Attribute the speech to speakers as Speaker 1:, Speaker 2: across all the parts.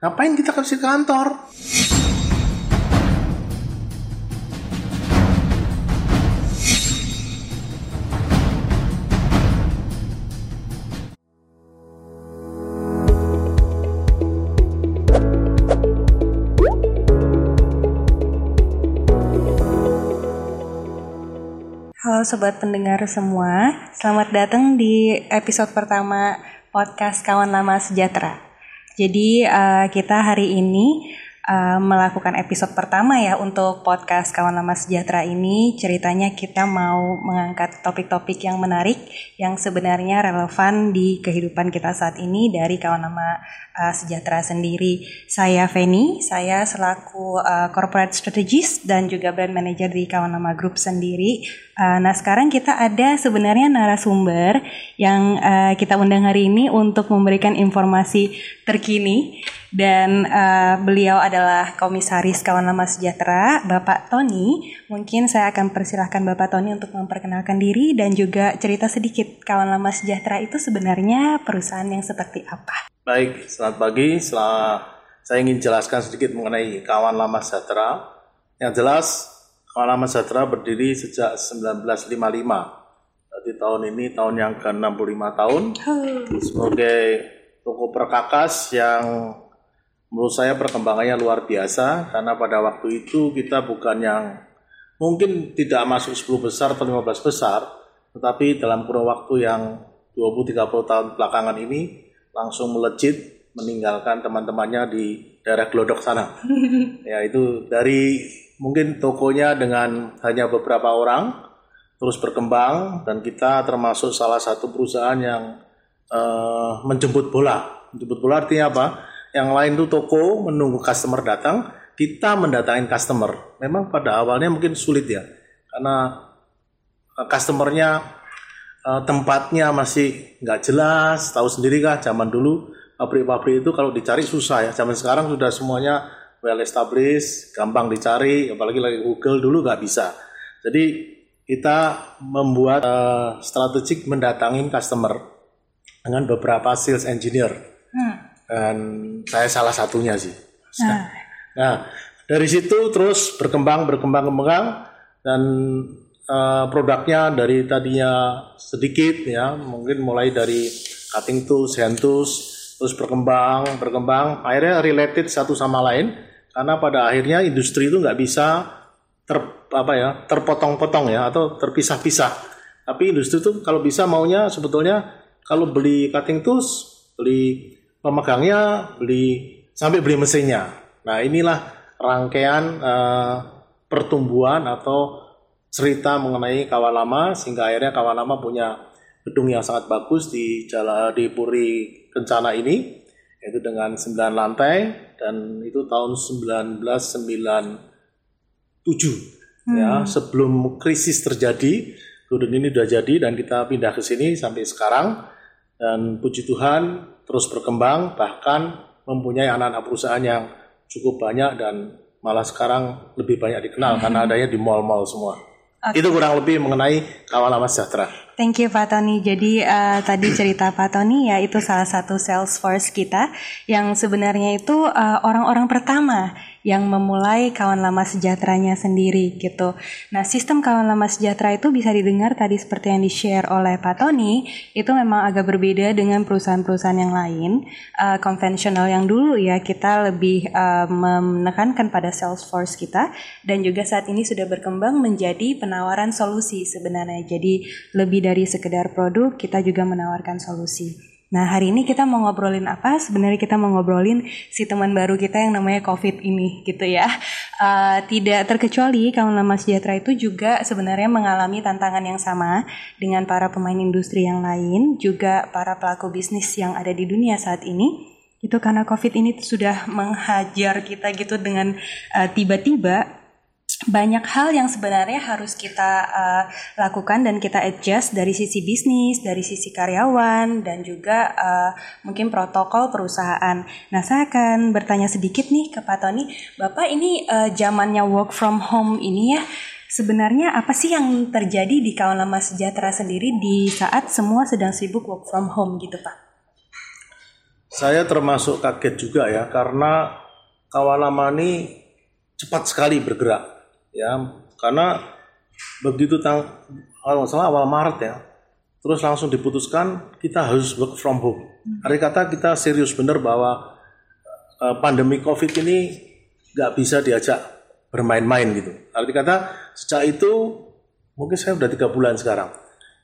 Speaker 1: ngapain kita harus ke kantor?
Speaker 2: Halo sobat pendengar semua, selamat datang di episode pertama podcast Kawan Lama Sejahtera. Jadi uh, kita hari ini uh, melakukan episode pertama ya untuk podcast Kawan Lama Sejahtera ini. Ceritanya kita mau mengangkat topik-topik yang menarik yang sebenarnya relevan di kehidupan kita saat ini dari Kawan Lama uh, Sejahtera sendiri. Saya Feni, saya selaku uh, corporate strategist dan juga brand manager di Kawan Lama Group sendiri. Uh, nah sekarang kita ada sebenarnya narasumber yang uh, kita undang hari ini untuk memberikan informasi terkini dan uh, beliau adalah komisaris Kawan Lama Sejahtera, Bapak Tony. Mungkin saya akan persilahkan Bapak Tony untuk memperkenalkan diri dan juga cerita sedikit Kawan Lama Sejahtera itu sebenarnya perusahaan yang seperti apa.
Speaker 1: Baik, selamat pagi. Setelah saya ingin jelaskan sedikit mengenai Kawan Lama Sejahtera. Yang jelas, Kawan Lama Sejahtera berdiri sejak 1955. Jadi tahun ini tahun yang ke-65 tahun. Sebagai toko perkakas yang menurut saya perkembangannya luar biasa. Karena pada waktu itu kita bukan yang mungkin tidak masuk 10 besar atau 15 besar. Tetapi dalam kurun waktu yang 20-30 tahun belakangan ini langsung melejit meninggalkan teman-temannya di daerah Glodok sana. ya itu dari mungkin tokonya dengan hanya beberapa orang terus berkembang dan kita termasuk salah satu perusahaan yang uh, menjemput bola. Menjemput bola artinya apa? Yang lain itu toko menunggu customer datang, kita mendatangin customer. Memang pada awalnya mungkin sulit ya, karena uh, customernya uh, tempatnya masih nggak jelas, tahu sendiri kah zaman dulu pabrik-pabrik itu kalau dicari susah ya. Zaman sekarang sudah semuanya well established, gampang dicari, apalagi lagi Google dulu nggak bisa. Jadi kita membuat uh, strategik mendatangin customer dengan beberapa sales engineer hmm. Dan saya salah satunya sih. Nah. nah dari situ terus berkembang berkembang berkembang dan uh, produknya dari tadinya sedikit ya mungkin mulai dari cutting tools, hand tools terus berkembang berkembang akhirnya related satu sama lain karena pada akhirnya industri itu nggak bisa ter apa ya terpotong-potong ya atau terpisah-pisah tapi industri itu kalau bisa maunya sebetulnya kalau beli cutting tools beli pemegangnya beli sampai beli mesinnya. Nah inilah rangkaian uh, pertumbuhan atau cerita mengenai Kawah Lama sehingga akhirnya Kawah Lama punya gedung yang sangat bagus di Jalan di Puri Kencana ini yaitu dengan 9 lantai dan itu tahun 1997 hmm. ya sebelum krisis terjadi gedung ini sudah jadi dan kita pindah ke sini sampai sekarang. Dan puji Tuhan terus berkembang bahkan mempunyai anak-anak perusahaan yang cukup banyak dan malah sekarang lebih banyak dikenal hmm. karena adanya di mall-mall semua. Okay. Itu kurang lebih mengenai kawan lama sejahtera.
Speaker 2: Thank you Pak Tony. Jadi uh, tadi cerita Pak Tony ya itu salah satu Salesforce kita yang sebenarnya itu uh, orang-orang pertama yang memulai kawan lama sejahteranya sendiri gitu. Nah, sistem kawan lama sejahtera itu bisa didengar tadi seperti yang di-share oleh Pak Tony, itu memang agak berbeda dengan perusahaan-perusahaan yang lain. Uh, konvensional yang dulu ya, kita lebih uh, menekankan pada Salesforce kita dan juga saat ini sudah berkembang menjadi penawaran solusi sebenarnya. Jadi lebih dari sekedar produk, kita juga menawarkan solusi. Nah hari ini kita mau ngobrolin apa? Sebenarnya kita mau ngobrolin si teman baru kita yang namanya COVID ini gitu ya. Uh, tidak terkecuali kalau Lama Sejahtera itu juga sebenarnya mengalami tantangan yang sama dengan para pemain industri yang lain, juga para pelaku bisnis yang ada di dunia saat ini. Itu karena COVID ini sudah menghajar kita gitu dengan uh, tiba-tiba banyak hal yang sebenarnya harus kita uh, lakukan dan kita adjust dari sisi bisnis, dari sisi karyawan, dan juga uh, mungkin protokol perusahaan. Nah, saya akan bertanya sedikit nih ke Pak Tony, Bapak ini uh, zamannya work from home ini ya, sebenarnya apa sih yang terjadi di kawan lama sejahtera sendiri di saat semua sedang sibuk work from home gitu Pak?
Speaker 1: Saya termasuk kaget juga ya karena kawan lama ini cepat sekali bergerak ya karena begitu tang kalau salah awal Maret ya terus langsung diputuskan kita harus work from home. Hari kata kita serius benar bahwa uh, pandemi COVID ini nggak bisa diajak bermain-main gitu. Arti kata sejak itu mungkin saya udah tiga bulan sekarang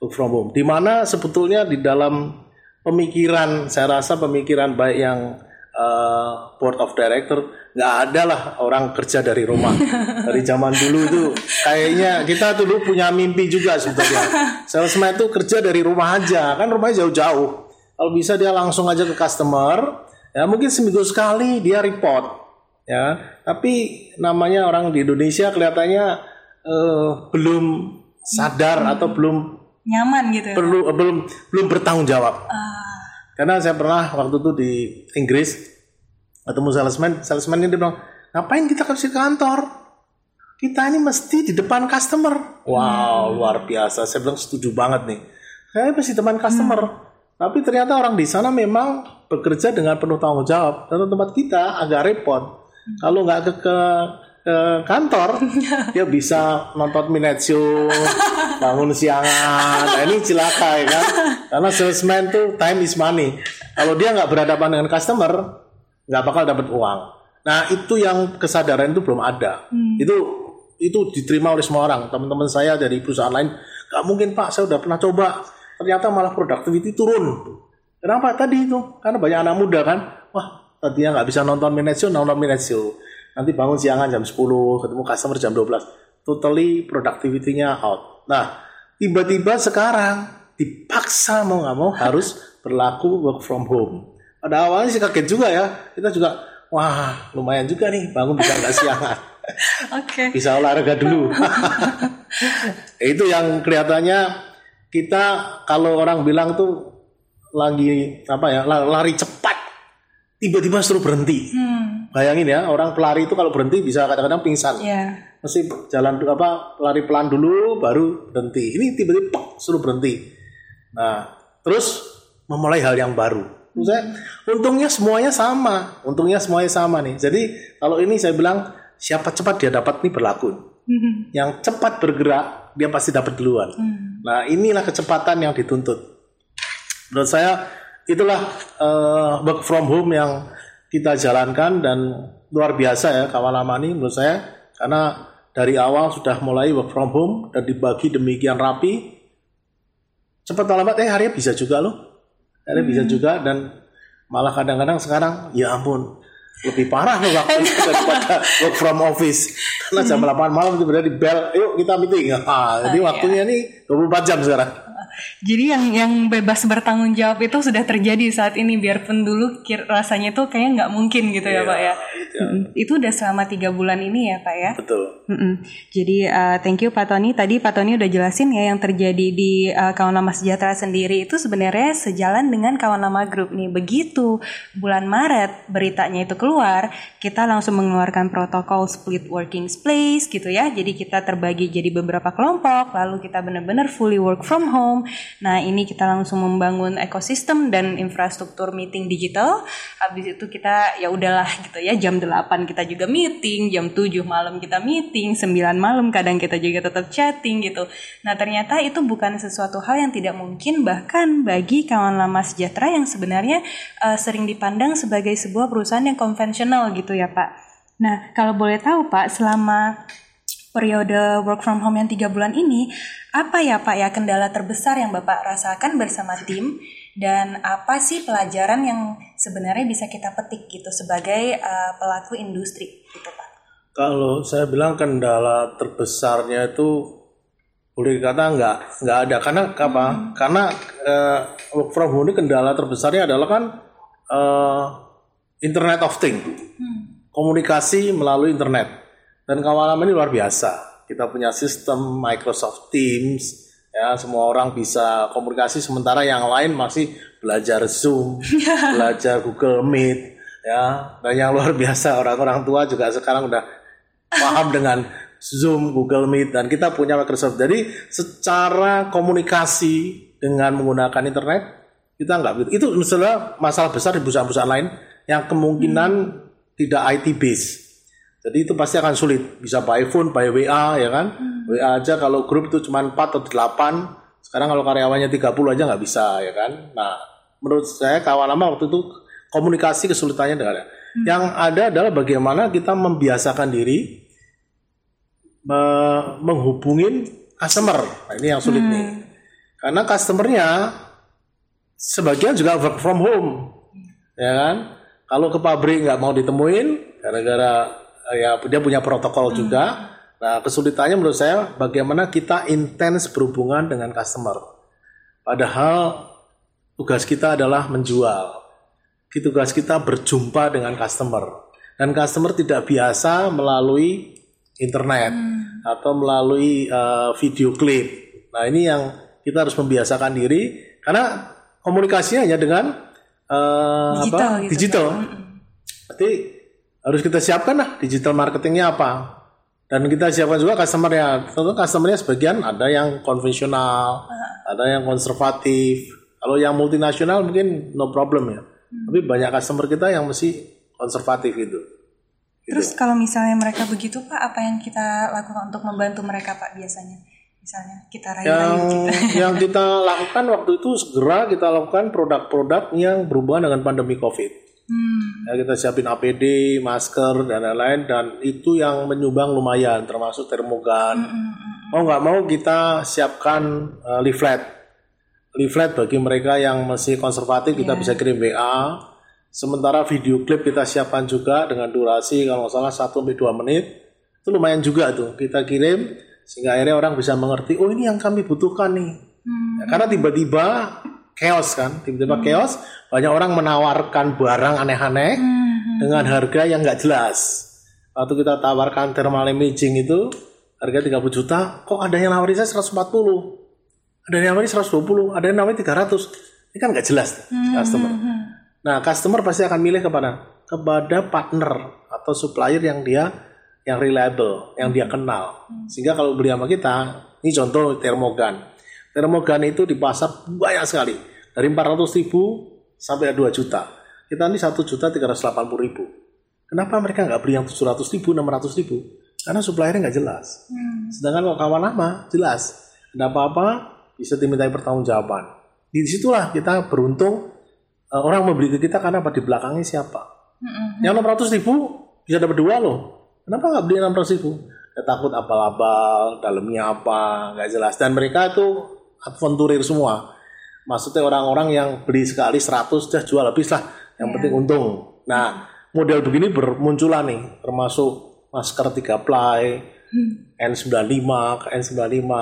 Speaker 1: work from home. Di mana sebetulnya di dalam pemikiran saya rasa pemikiran baik yang uh, board of director nggak ada lah orang kerja dari rumah. Dari zaman dulu itu kayaknya kita dulu punya mimpi juga sebetulnya salesman itu kerja dari rumah aja kan rumahnya jauh-jauh. Kalau bisa dia langsung aja ke customer ya mungkin seminggu sekali dia report ya. Tapi namanya orang di Indonesia kelihatannya uh, belum sadar atau belum
Speaker 2: nyaman gitu ya?
Speaker 1: perlu belum belum bertanggung jawab.
Speaker 2: Ah,
Speaker 1: karena saya pernah waktu itu di Inggris ketemu salesman, salesman ini dia bilang, ngapain kita ke kantor? Kita ini mesti di depan customer. Wow, luar biasa. Saya bilang setuju banget nih. Saya mesti depan customer. Tapi ternyata orang di sana memang bekerja dengan penuh tanggung jawab. Dan tempat kita agak repot. Kalau nggak ke, ke ke kantor, dia bisa nonton midnight show, bangun siangan. Nah, ini celaka ya kan? Karena salesman tuh time is money. Kalau dia nggak berhadapan dengan customer, nggak bakal dapat uang. Nah itu yang kesadaran itu belum ada. Itu itu diterima oleh semua orang. Teman-teman saya dari perusahaan lain, nggak mungkin pak, saya udah pernah coba. Ternyata malah productivity turun. Kenapa tadi itu? Karena banyak anak muda kan. Wah tadinya nggak bisa nonton show, nonton show. Nanti bangun siangan jam 10, ketemu customer jam 12. Totally productivity-nya out. Nah, tiba-tiba sekarang dipaksa mau nggak mau harus berlaku work from home. Pada awalnya sih kaget juga ya. Kita juga, wah lumayan juga nih bangun bisa nggak siangan.
Speaker 2: Oke.
Speaker 1: bisa olahraga dulu. Itu yang kelihatannya kita kalau orang bilang tuh lagi apa ya lari cepat tiba-tiba suruh berhenti.
Speaker 2: Hmm,
Speaker 1: Bayangin ya, orang pelari itu kalau berhenti bisa kadang-kadang pingsan.
Speaker 2: ya.
Speaker 1: Mesti jalan apa lari pelan dulu baru berhenti. Ini tiba-tiba suruh berhenti. Nah, terus memulai hal yang baru. Saya, untungnya semuanya sama. Untungnya semuanya sama nih. Jadi kalau ini saya bilang siapa cepat dia dapat nih berlaku.
Speaker 2: Hmm,
Speaker 1: Yang cepat bergerak dia pasti dapat duluan.
Speaker 2: hmm.
Speaker 1: Nah inilah kecepatan yang dituntut. Menurut saya itulah eh, work from home yang kita jalankan dan luar biasa ya kawan lama ini menurut saya karena dari awal sudah mulai work from home dan dibagi demikian rapi. Cepat atau lambat eh harinya bisa juga loh. Harinya bisa juga dan malah kadang-kadang sekarang ya ampun lebih parah loh waktu itu daripada work from office. Karena jam 8 malam tiba-tiba di bel yuk kita meeting. Ah, jadi
Speaker 2: iya.
Speaker 1: waktunya ini 24 jam sekarang
Speaker 2: Jadi yang yang bebas bertanggung jawab itu sudah terjadi saat ini biarpun dulu kir- rasanya tuh kayaknya nggak mungkin gitu ya
Speaker 1: Iya,
Speaker 2: pak ya.
Speaker 1: gitu.
Speaker 2: Mm-mm. Itu udah selama tiga bulan ini ya pak ya.
Speaker 1: betul
Speaker 2: Mm-mm. Jadi uh, thank you Pak Tony. Tadi Pak Tony udah jelasin ya yang terjadi di uh, Kawan Lama Sejahtera sendiri itu sebenarnya sejalan dengan Kawan Lama Group nih. Begitu bulan Maret beritanya itu keluar, kita langsung mengeluarkan protokol split working space gitu ya. Jadi kita terbagi jadi beberapa kelompok, lalu kita benar-benar fully work from home. Nah ini kita langsung membangun ekosistem dan infrastruktur meeting digital. Habis itu kita ya udahlah gitu ya jam 8 kita juga meeting, jam 7 malam kita meeting, 9 malam kadang kita juga tetap chatting gitu. Nah ternyata itu bukan sesuatu hal yang tidak mungkin bahkan bagi kawan lama sejahtera yang sebenarnya eh, sering dipandang sebagai sebuah perusahaan yang konvensional gitu ya Pak. Nah kalau boleh tahu Pak selama periode work from home yang tiga bulan ini, apa ya Pak ya kendala terbesar yang Bapak rasakan bersama tim? Dan apa sih pelajaran yang sebenarnya bisa kita petik gitu sebagai uh, pelaku industri gitu Pak?
Speaker 1: kalau saya bilang kendala terbesarnya itu boleh dikata nggak nggak ada. Karena apa? Karena eh, work from home ini kendala terbesarnya adalah kan eh, internet of thing. Komunikasi melalui internet dan kawalan ini luar biasa kita punya sistem Microsoft Teams ya semua orang bisa komunikasi sementara yang lain masih belajar Zoom belajar Google Meet ya dan yang luar biasa orang-orang tua juga sekarang udah paham dengan Zoom, Google Meet dan kita punya Microsoft. Jadi secara komunikasi dengan menggunakan internet Kita nggak begitu. Itu misalnya masalah besar di perusahaan-perusahaan lain yang kemungkinan hmm. tidak IT base. Jadi itu pasti akan sulit. Bisa by phone, by WA ya kan. Hmm. WA aja kalau grup itu cuma 4 atau 8. Sekarang kalau karyawannya 30 aja nggak bisa ya kan. Nah menurut saya kawan lama waktu itu komunikasi kesulitannya dengan hmm. yang ada adalah bagaimana kita membiasakan diri menghubungin customer. Nah, ini yang sulit hmm. nih. Karena customernya sebagian juga work from home, ya kan? Kalau ke pabrik nggak mau ditemuin, gara-gara ya dia punya protokol hmm. juga. Nah kesulitannya menurut saya bagaimana kita intens berhubungan dengan customer. Padahal tugas kita adalah menjual. Tugas kita berjumpa dengan customer. Dan customer tidak biasa melalui internet hmm. atau melalui uh, video klip. Nah ini yang kita harus membiasakan diri karena komunikasinya hanya dengan uh, digital, apa gitu, digital. Kan? Berarti harus kita siapkan lah digital marketingnya apa dan kita siapkan juga customernya. Tentu customernya sebagian ada yang konvensional, uh. ada yang konservatif. Kalau yang multinasional mungkin no problem ya. Hmm. Tapi banyak customer kita yang masih konservatif itu.
Speaker 2: Terus gitu. kalau misalnya mereka begitu Pak, apa yang kita lakukan untuk membantu mereka Pak biasanya? Misalnya kita rayu-rayu
Speaker 1: yang, kita. yang kita lakukan waktu itu segera kita lakukan produk-produk yang berhubungan dengan pandemi COVID. Hmm. Ya, kita siapin APD, masker dan lain-lain dan itu yang menyumbang lumayan termasuk termogan. Hmm, hmm, hmm. Mau nggak mau kita siapkan uh, leaflet. Leaflet bagi mereka yang masih konservatif yeah. kita iya. bisa kirim WA Sementara video klip kita siapkan juga dengan durasi kalau nggak salah 1 sampai 2 menit. Itu lumayan juga tuh. Kita kirim sehingga akhirnya orang bisa mengerti, oh ini yang kami butuhkan nih. Hmm. Ya, karena tiba-tiba chaos kan, tiba-tiba hmm. chaos, banyak orang menawarkan barang aneh-aneh hmm. dengan harga yang nggak jelas. Waktu kita tawarkan thermal imaging itu harga 30 juta, kok ada yang nawarin saya 140, ada yang nawarin 120, ada yang nawarin 300. Ini kan nggak jelas hmm. customer. Hmm. Nah, customer pasti akan milih kepada kepada partner atau supplier yang dia yang reliable, yang dia kenal. Sehingga kalau beli sama kita, ini contoh termogan. Termogan itu di pasar banyak sekali. Dari 400 ribu sampai 2 juta. Kita ini 1 juta 380 ribu. Kenapa mereka nggak beli yang 700 ribu, 600 ribu? Karena suppliernya nggak jelas. Hmm. Sedangkan kalau kawan lama, jelas. Ada apa-apa, bisa dimintai pertanggungjawaban. Di situlah kita beruntung uh, orang membeli ke kita karena apa di belakangnya siapa. Mm-hmm. Yang 600 ribu bisa dapat dua loh. Kenapa nggak beli 600 ribu? Ya, takut abal-abal, dalamnya apa, nggak jelas. Dan mereka itu adventurir semua. Maksudnya orang-orang yang beli sekali 100 sudah jual habis lah. Yang yeah. penting untung. Nah, model begini bermunculan nih, termasuk masker 3 ply, hmm. N95 ke N95.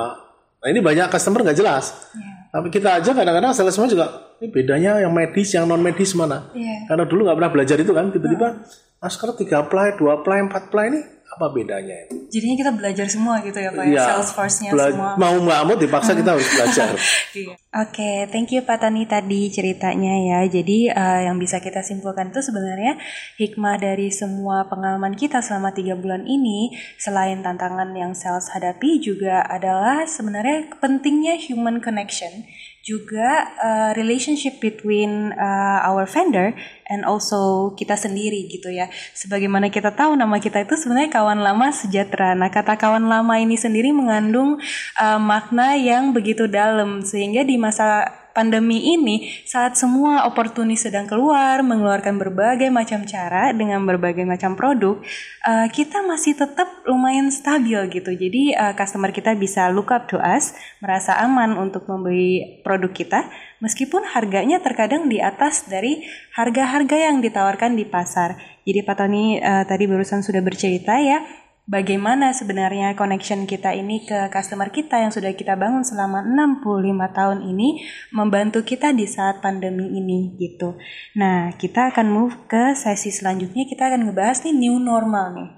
Speaker 1: Nah ini banyak customer nggak jelas. Yeah. Tapi kita aja kadang-kadang sales semua juga ini bedanya yang medis yang non medis mana? Yeah. Karena dulu nggak pernah belajar itu kan tiba-tiba masker tiga ply, dua ply, empat ply ini apa bedanya
Speaker 2: itu? Jadinya kita belajar semua gitu ya Pak, ya, Salesforce-nya semua.
Speaker 1: Mau nggak mau dipaksa kita harus belajar.
Speaker 2: Iya. Oke, okay, thank you Pak Tani tadi ceritanya ya. Jadi uh, yang bisa kita simpulkan itu sebenarnya hikmah dari semua pengalaman kita selama tiga bulan ini, selain tantangan yang sales hadapi juga adalah sebenarnya pentingnya human connection juga uh, relationship between uh, our vendor and also kita sendiri gitu ya. Sebagaimana kita tahu nama kita itu sebenarnya kawan lama sejahtera. Nah, kata kawan lama ini sendiri mengandung uh, makna yang begitu dalam sehingga di masa pandemi ini saat semua opportunity sedang keluar mengeluarkan berbagai macam cara dengan berbagai macam produk uh, kita masih tetap lumayan stabil gitu. Jadi uh, customer kita bisa look up to us merasa aman untuk membeli produk kita meskipun harganya terkadang di atas dari harga-harga yang ditawarkan di pasar. Jadi Pak Tony uh, tadi barusan sudah bercerita ya bagaimana sebenarnya connection kita ini ke customer kita yang sudah kita bangun selama 65 tahun ini membantu kita di saat pandemi ini gitu. Nah, kita akan move ke sesi selanjutnya kita akan ngebahas nih new normal nih.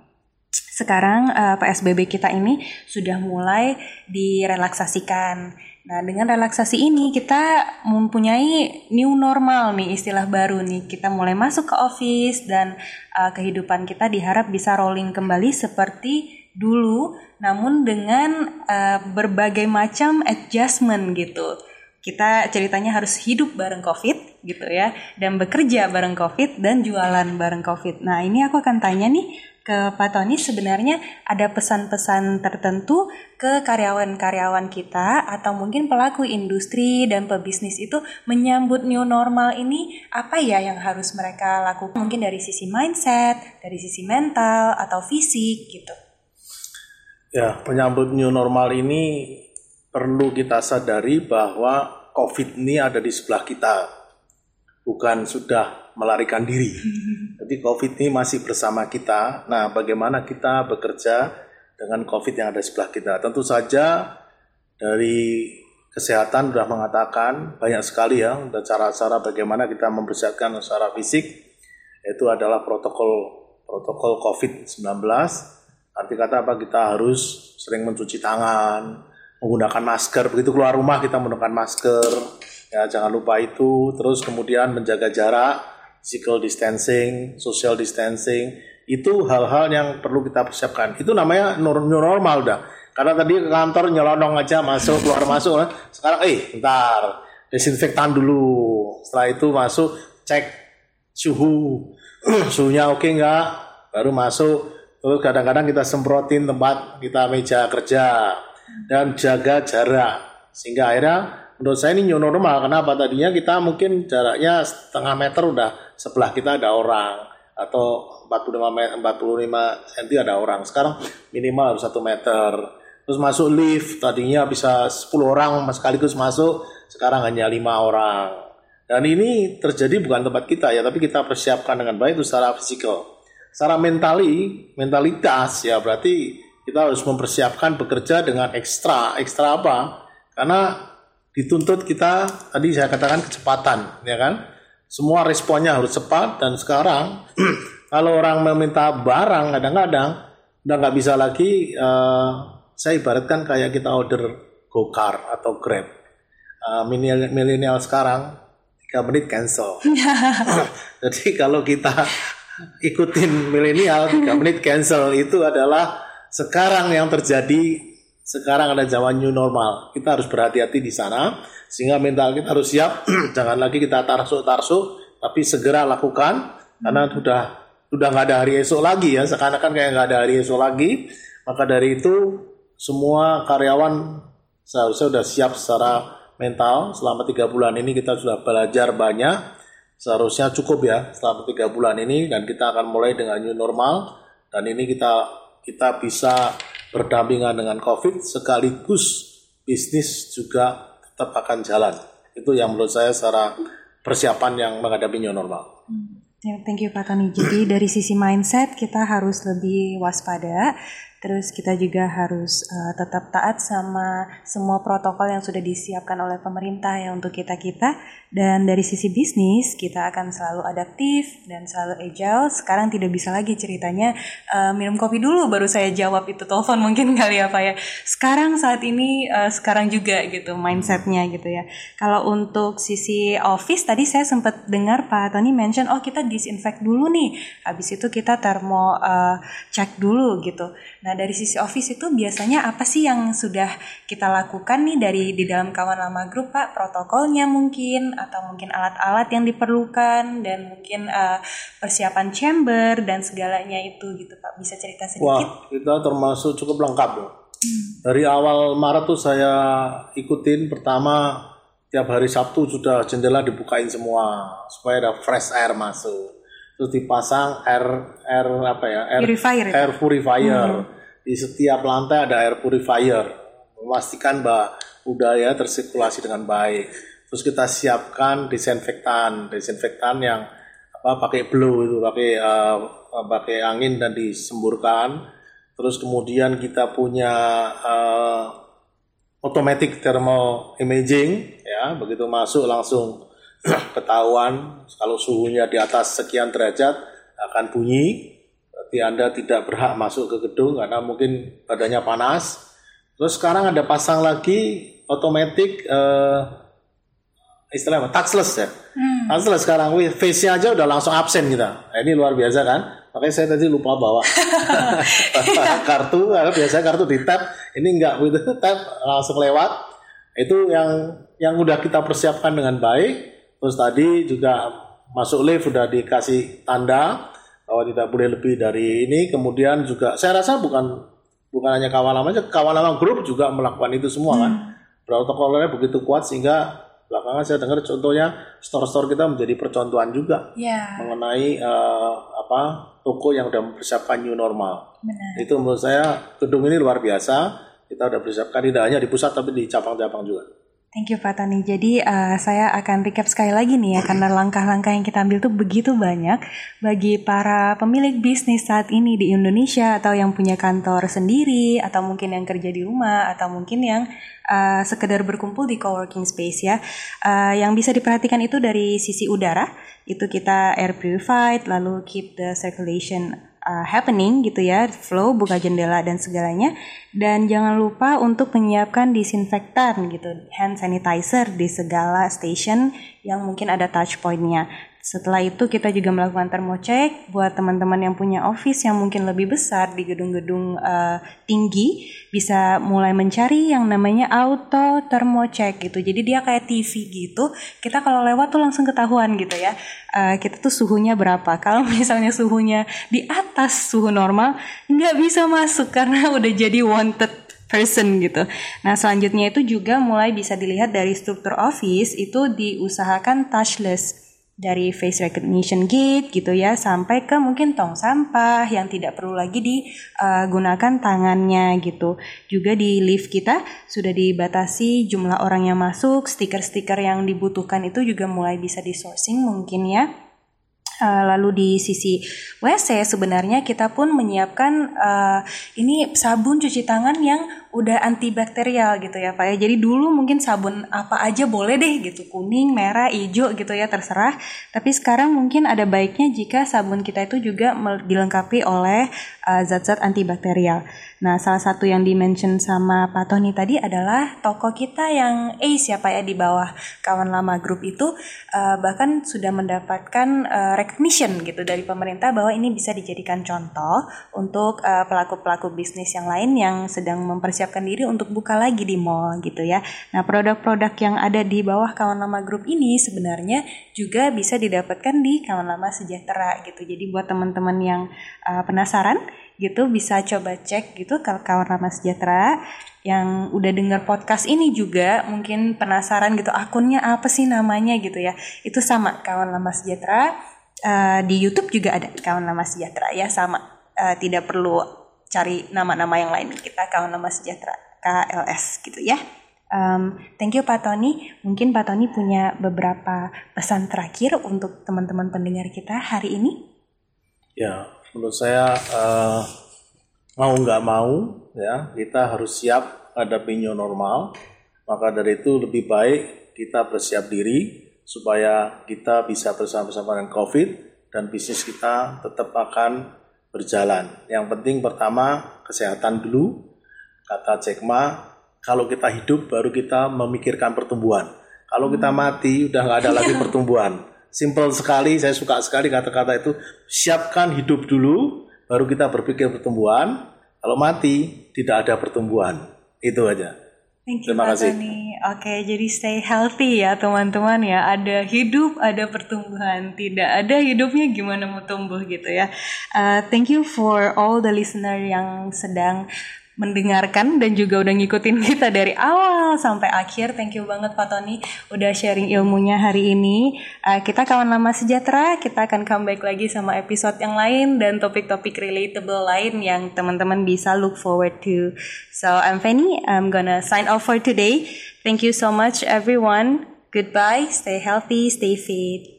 Speaker 2: Sekarang uh, eh, PSBB kita ini sudah mulai direlaksasikan. Nah, dengan relaksasi ini kita mempunyai new normal nih istilah baru nih. Kita mulai masuk ke office dan uh, kehidupan kita diharap bisa rolling kembali seperti dulu namun dengan uh, berbagai macam adjustment gitu. kita ceritanya harus hidup bareng COVID gitu ya dan bekerja bareng COVID dan jualan bareng COVID. Nah ini aku akan tanya nih ke Pak Tony sebenarnya ada pesan-pesan tertentu ke karyawan-karyawan kita atau mungkin pelaku industri dan pebisnis itu menyambut new normal ini apa ya yang harus mereka lakukan mungkin dari sisi mindset, dari sisi mental atau fisik gitu.
Speaker 1: Ya, penyambut new normal ini perlu kita sadari bahwa COVID ini ada di sebelah kita, bukan sudah melarikan diri. Jadi COVID ini masih bersama kita. Nah, bagaimana kita bekerja dengan COVID yang ada di sebelah kita? Tentu saja dari kesehatan sudah mengatakan banyak sekali ya, ada cara-cara bagaimana kita mempersiapkan secara fisik, yaitu adalah protokol protokol COVID-19. Arti kata apa? Kita harus sering mencuci tangan, menggunakan masker. Begitu keluar rumah kita menggunakan masker. Ya, jangan lupa itu. Terus kemudian menjaga jarak, physical distancing, social distancing. Itu hal-hal yang perlu kita persiapkan. Itu namanya new normal udah. Karena tadi ke kantor nyelonong aja masuk keluar masuk. Sekarang eh bentar desinfektan dulu. Setelah itu masuk cek suhu. Suhunya oke okay nggak? Baru masuk. Terus kadang-kadang kita semprotin tempat kita meja kerja dan jaga jarak sehingga akhirnya menurut saya ini new normal. Kenapa? Tadinya kita mungkin jaraknya setengah meter udah sebelah kita ada orang. Atau 45 meter, 45 cm ada orang. Sekarang minimal harus satu meter. Terus masuk lift tadinya bisa 10 orang sekaligus masuk sekarang hanya lima orang. Dan ini terjadi bukan tempat kita ya tapi kita persiapkan dengan baik itu secara fisikal. Secara mentali mentalitas ya berarti kita harus mempersiapkan bekerja dengan ekstra. Ekstra apa? Karena dituntut kita tadi saya katakan kecepatan, ya kan? Semua responnya harus cepat dan sekarang kalau orang meminta barang kadang-kadang udah nggak bisa lagi. Uh, saya ibaratkan kayak kita order GoCar atau Grab. Uh, milenial sekarang 3 menit cancel. Jadi kalau kita ikutin milenial 3 menit cancel itu adalah sekarang yang terjadi sekarang ada zaman new normal. Kita harus berhati-hati di sana sehingga mental kita harus siap. Jangan lagi kita tarsu-tarsu, tapi segera lakukan karena sudah sudah nggak ada hari esok lagi ya. Sekarang kan kayak nggak ada hari esok lagi. Maka dari itu semua karyawan seharusnya sudah siap secara mental. Selama tiga bulan ini kita sudah belajar banyak. Seharusnya cukup ya selama tiga bulan ini dan kita akan mulai dengan new normal dan ini kita kita bisa berdampingan dengan COVID sekaligus bisnis juga tetap akan jalan. Itu yang menurut saya secara persiapan yang menghadapi new normal.
Speaker 2: Hmm. Thank you Pak Tony. Jadi dari sisi mindset kita harus lebih waspada Terus kita juga harus uh, tetap taat sama semua protokol yang sudah disiapkan oleh pemerintah ya untuk kita-kita. Dan dari sisi bisnis kita akan selalu adaptif dan selalu agile. Sekarang tidak bisa lagi ceritanya uh, minum kopi dulu baru saya jawab itu telepon mungkin kali ya Pak ya. Sekarang saat ini uh, sekarang juga gitu mindsetnya gitu ya. Kalau untuk sisi office tadi saya sempat dengar Pak Tony mention oh kita disinfect dulu nih. Habis itu kita termo uh, cek dulu gitu. Nah dari sisi office itu biasanya apa sih yang sudah kita lakukan nih dari di dalam kawan lama grup Pak? Protokolnya mungkin atau mungkin alat-alat yang diperlukan dan mungkin uh, persiapan chamber dan segalanya itu gitu Pak. Bisa cerita sedikit?
Speaker 1: Wah kita termasuk cukup lengkap loh. Hmm. Dari awal Maret tuh saya ikutin pertama tiap hari Sabtu sudah jendela dibukain semua supaya ada fresh air masuk terus dipasang air air apa ya air
Speaker 2: purifier
Speaker 1: air purifier hmm di setiap lantai ada air purifier memastikan bahwa udara tersirkulasi dengan baik. Terus kita siapkan disinfektan disinfektan yang apa pakai blow itu pakai uh, pakai angin dan disemburkan. Terus kemudian kita punya uh, automatic thermal imaging ya begitu masuk langsung ketahuan kalau suhunya di atas sekian derajat akan bunyi berarti Anda tidak berhak masuk ke gedung karena mungkin badannya panas. Terus sekarang ada pasang lagi otomatis uh, istilahnya touchless ya. Hmm. Touchless sekarang face-nya aja udah langsung absen kita. Nah, ini luar biasa kan? Makanya saya tadi lupa bawa kartu, karena biasanya kartu di tap, ini enggak begitu tap langsung lewat. Itu yang yang udah kita persiapkan dengan baik. Terus tadi juga masuk lift sudah dikasih tanda bahwa tidak boleh lebih dari ini. Kemudian juga saya rasa bukan bukan hanya kawan lama aja, kawan lama grup juga melakukan itu semua kan. Protokolnya begitu kuat sehingga belakangan saya dengar contohnya store-store kita menjadi percontohan juga
Speaker 2: Ya,
Speaker 1: mengenai eh, apa toko yang sudah mempersiapkan new normal.
Speaker 2: benar.
Speaker 1: Itu menurut saya gedung ini luar biasa. Kita sudah persiapkan tidak hanya di pusat tapi di cabang-cabang juga.
Speaker 2: Thank you Pak Tony. Jadi uh, saya akan recap sekali lagi nih ya karena langkah-langkah yang kita ambil tuh begitu banyak bagi para pemilik bisnis saat ini di Indonesia atau yang punya kantor sendiri atau mungkin yang kerja di rumah atau mungkin yang uh, sekedar berkumpul di coworking space ya. Uh, yang bisa diperhatikan itu dari sisi udara itu kita air purified lalu keep the circulation uh, happening gitu ya, flow, buka jendela dan segalanya. Dan jangan lupa untuk menyiapkan disinfektan gitu, hand sanitizer di segala station yang mungkin ada touch pointnya. Setelah itu kita juga melakukan thermocheck buat teman-teman yang punya office yang mungkin lebih besar di gedung-gedung uh, tinggi bisa mulai mencari yang namanya auto thermocheck gitu. Jadi dia kayak TV gitu. Kita kalau lewat tuh langsung ketahuan gitu ya. Uh, kita tuh suhunya berapa. Kalau misalnya suhunya di atas suhu normal nggak bisa masuk karena udah jadi wanted person gitu. Nah selanjutnya itu juga mulai bisa dilihat dari struktur office itu diusahakan touchless dari face recognition gate gitu ya sampai ke mungkin tong sampah yang tidak perlu lagi digunakan tangannya gitu. Juga di lift kita sudah dibatasi jumlah orang yang masuk, stiker-stiker yang dibutuhkan itu juga mulai bisa di sourcing mungkin ya. Uh, lalu di sisi WC sebenarnya kita pun menyiapkan uh, ini sabun cuci tangan yang udah antibakterial gitu ya Pak ya. Jadi dulu mungkin sabun apa aja boleh deh gitu, kuning, merah, hijau gitu ya terserah. Tapi sekarang mungkin ada baiknya jika sabun kita itu juga dilengkapi oleh zat-zat uh, antibakterial. Nah, salah satu yang dimention sama Pak Tony tadi adalah toko kita yang ACE ya Pak ya di bawah kawan lama grup itu uh, bahkan sudah mendapatkan uh, recognition gitu dari pemerintah bahwa ini bisa dijadikan contoh untuk pelaku-pelaku uh, bisnis yang lain yang sedang mempersiapkan diri untuk buka lagi di mall gitu ya. Nah, produk-produk yang ada di bawah kawan lama grup ini sebenarnya juga bisa didapatkan di kawan lama sejahtera gitu. Jadi buat teman-teman yang uh, penasaran gitu bisa coba cek gitu ke kawan lama sejahtera yang udah denger podcast ini juga mungkin penasaran gitu akunnya apa sih namanya gitu ya itu sama kawan lama sejahtera uh, di YouTube juga ada kawan lama sejahtera ya sama uh, tidak perlu cari nama-nama yang lain. Kita kawan lama sejahtera KLS gitu ya. Um, thank you Pak Tony. Mungkin Pak Tony punya beberapa pesan terakhir untuk teman-teman pendengar kita hari ini?
Speaker 1: Ya menurut saya uh, mau nggak mau ya kita harus siap hadapi new normal. Maka dari itu lebih baik kita bersiap diri supaya kita bisa bersama-sama dengan COVID dan bisnis kita tetap akan berjalan. Yang penting pertama kesehatan dulu. Kata Jack Ma, kalau kita hidup baru kita memikirkan pertumbuhan. Kalau kita mati udah nggak ada lagi pertumbuhan. Simple sekali, saya suka sekali kata-kata itu. Siapkan hidup dulu, baru kita berpikir pertumbuhan. Kalau mati, tidak ada pertumbuhan. Itu aja.
Speaker 2: Thank you,
Speaker 1: Terima
Speaker 2: Pak
Speaker 1: kasih.
Speaker 2: Tony. Oke, jadi stay healthy ya teman-teman ya. Ada hidup, ada pertumbuhan. Tidak ada hidupnya gimana mau tumbuh gitu ya. Uh, thank you for all the listener yang sedang mendengarkan dan juga udah ngikutin kita dari awal sampai akhir. Thank you banget Pak Tony udah sharing ilmunya hari ini. Uh, kita kawan lama sejahtera, kita akan comeback lagi sama episode yang lain dan topik-topik relatable lain yang teman-teman bisa look forward to. So I'm Fanny, I'm gonna sign off for today. Thank you so much everyone. Goodbye, stay healthy, stay fit.